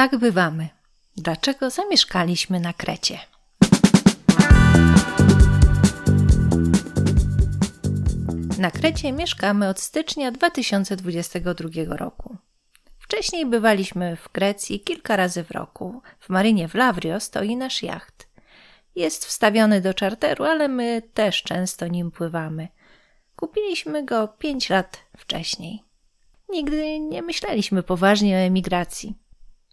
Tak bywamy. Dlaczego zamieszkaliśmy na Krecie? Na Krecie mieszkamy od stycznia 2022 roku. Wcześniej bywaliśmy w Grecji kilka razy w roku. W marynie w Lavrio stoi nasz jacht. Jest wstawiony do czarteru, ale my też często nim pływamy. Kupiliśmy go pięć lat wcześniej. Nigdy nie myśleliśmy poważnie o emigracji.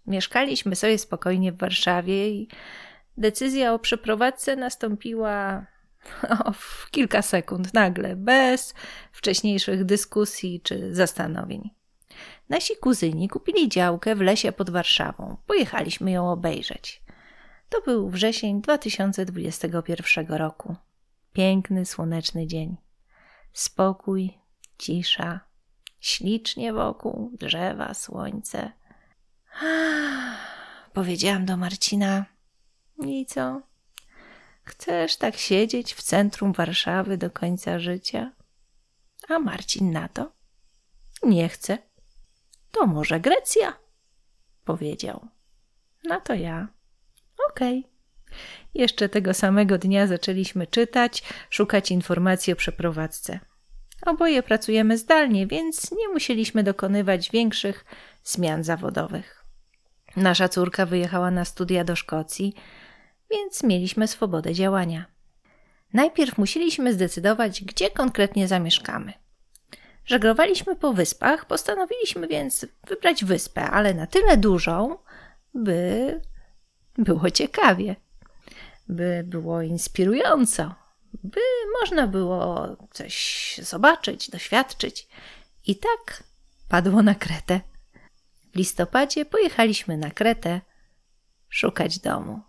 Mieszkaliśmy sobie spokojnie w Warszawie i decyzja o przeprowadzce nastąpiła w kilka sekund, nagle, bez wcześniejszych dyskusji czy zastanowień. Nasi kuzyni kupili działkę w lesie pod Warszawą. Pojechaliśmy ją obejrzeć. To był wrzesień 2021 roku. Piękny, słoneczny dzień. Spokój, cisza, ślicznie wokół, drzewa, słońce. Powiedziałam do Marcina: I co? Chcesz tak siedzieć w centrum Warszawy do końca życia? A Marcin na to: Nie chcę. To może Grecja? Powiedział. No to ja. Okej. Okay. Jeszcze tego samego dnia zaczęliśmy czytać, szukać informacji o przeprowadzce. Oboje pracujemy zdalnie, więc nie musieliśmy dokonywać większych zmian zawodowych. Nasza córka wyjechała na studia do Szkocji, więc mieliśmy swobodę działania. Najpierw musieliśmy zdecydować, gdzie konkretnie zamieszkamy. Żeglowaliśmy po wyspach, postanowiliśmy więc wybrać wyspę, ale na tyle dużą, by było ciekawie, by było inspirująco, by można było coś zobaczyć, doświadczyć. I tak padło na Kretę. W listopadzie pojechaliśmy na Kretę szukać domu.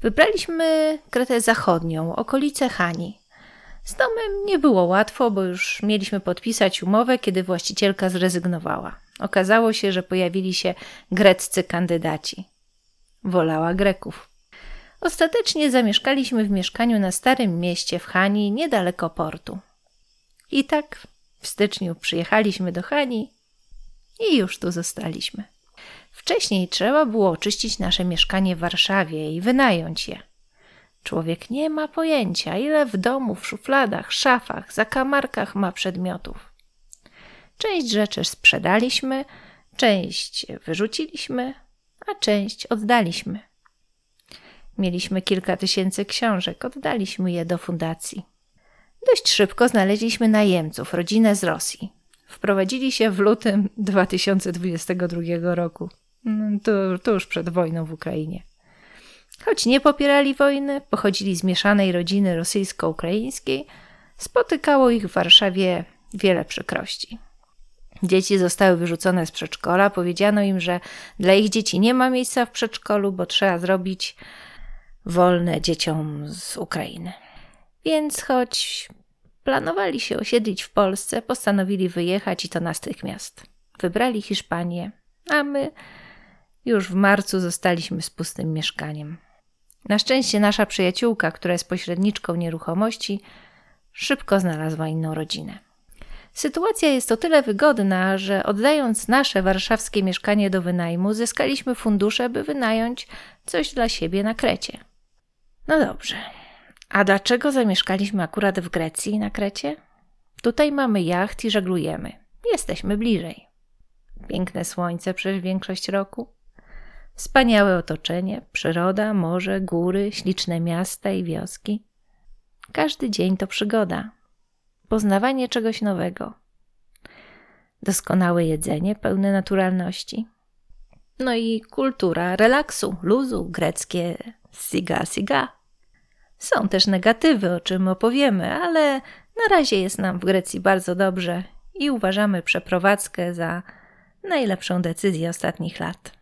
Wybraliśmy Kretę Zachodnią, okolice Hani. Z domem nie było łatwo, bo już mieliśmy podpisać umowę, kiedy właścicielka zrezygnowała. Okazało się, że pojawili się greccy kandydaci. Wolała Greków. Ostatecznie zamieszkaliśmy w mieszkaniu na Starym Mieście w Hani, niedaleko portu. I tak w styczniu przyjechaliśmy do Hani i już tu zostaliśmy. Wcześniej trzeba było oczyścić nasze mieszkanie w Warszawie i wynająć je. Człowiek nie ma pojęcia, ile w domu, w szufladach, szafach, zakamarkach ma przedmiotów. Część rzeczy sprzedaliśmy, część wyrzuciliśmy, a część oddaliśmy. Mieliśmy kilka tysięcy książek, oddaliśmy je do fundacji. Dość szybko znaleźliśmy najemców, rodzinę z Rosji. Wprowadzili się w lutym 2022 roku. To, to już przed wojną w Ukrainie. Choć nie popierali wojny, pochodzili z mieszanej rodziny rosyjsko-ukraińskiej, spotykało ich w Warszawie wiele przykrości. Dzieci zostały wyrzucone z przedszkola. Powiedziano im, że dla ich dzieci nie ma miejsca w przedszkolu, bo trzeba zrobić wolne dzieciom z Ukrainy. Więc choć planowali się osiedlić w Polsce, postanowili wyjechać i to natychmiast. Wybrali Hiszpanię, a my już w marcu zostaliśmy z pustym mieszkaniem. Na szczęście nasza przyjaciółka, która jest pośredniczką nieruchomości, szybko znalazła inną rodzinę. Sytuacja jest o tyle wygodna, że oddając nasze warszawskie mieszkanie do wynajmu, zyskaliśmy fundusze, by wynająć coś dla siebie na Krecie. No dobrze. A dlaczego zamieszkaliśmy akurat w Grecji na Krecie? Tutaj mamy jacht i żeglujemy. Jesteśmy bliżej. Piękne słońce przez większość roku. Wspaniałe otoczenie, przyroda, morze, góry, śliczne miasta i wioski. Każdy dzień to przygoda. Poznawanie czegoś nowego. Doskonałe jedzenie pełne naturalności. No i kultura relaksu, luzu, greckie siga siga. Są też negatywy, o czym opowiemy, ale na razie jest nam w Grecji bardzo dobrze i uważamy przeprowadzkę za najlepszą decyzję ostatnich lat.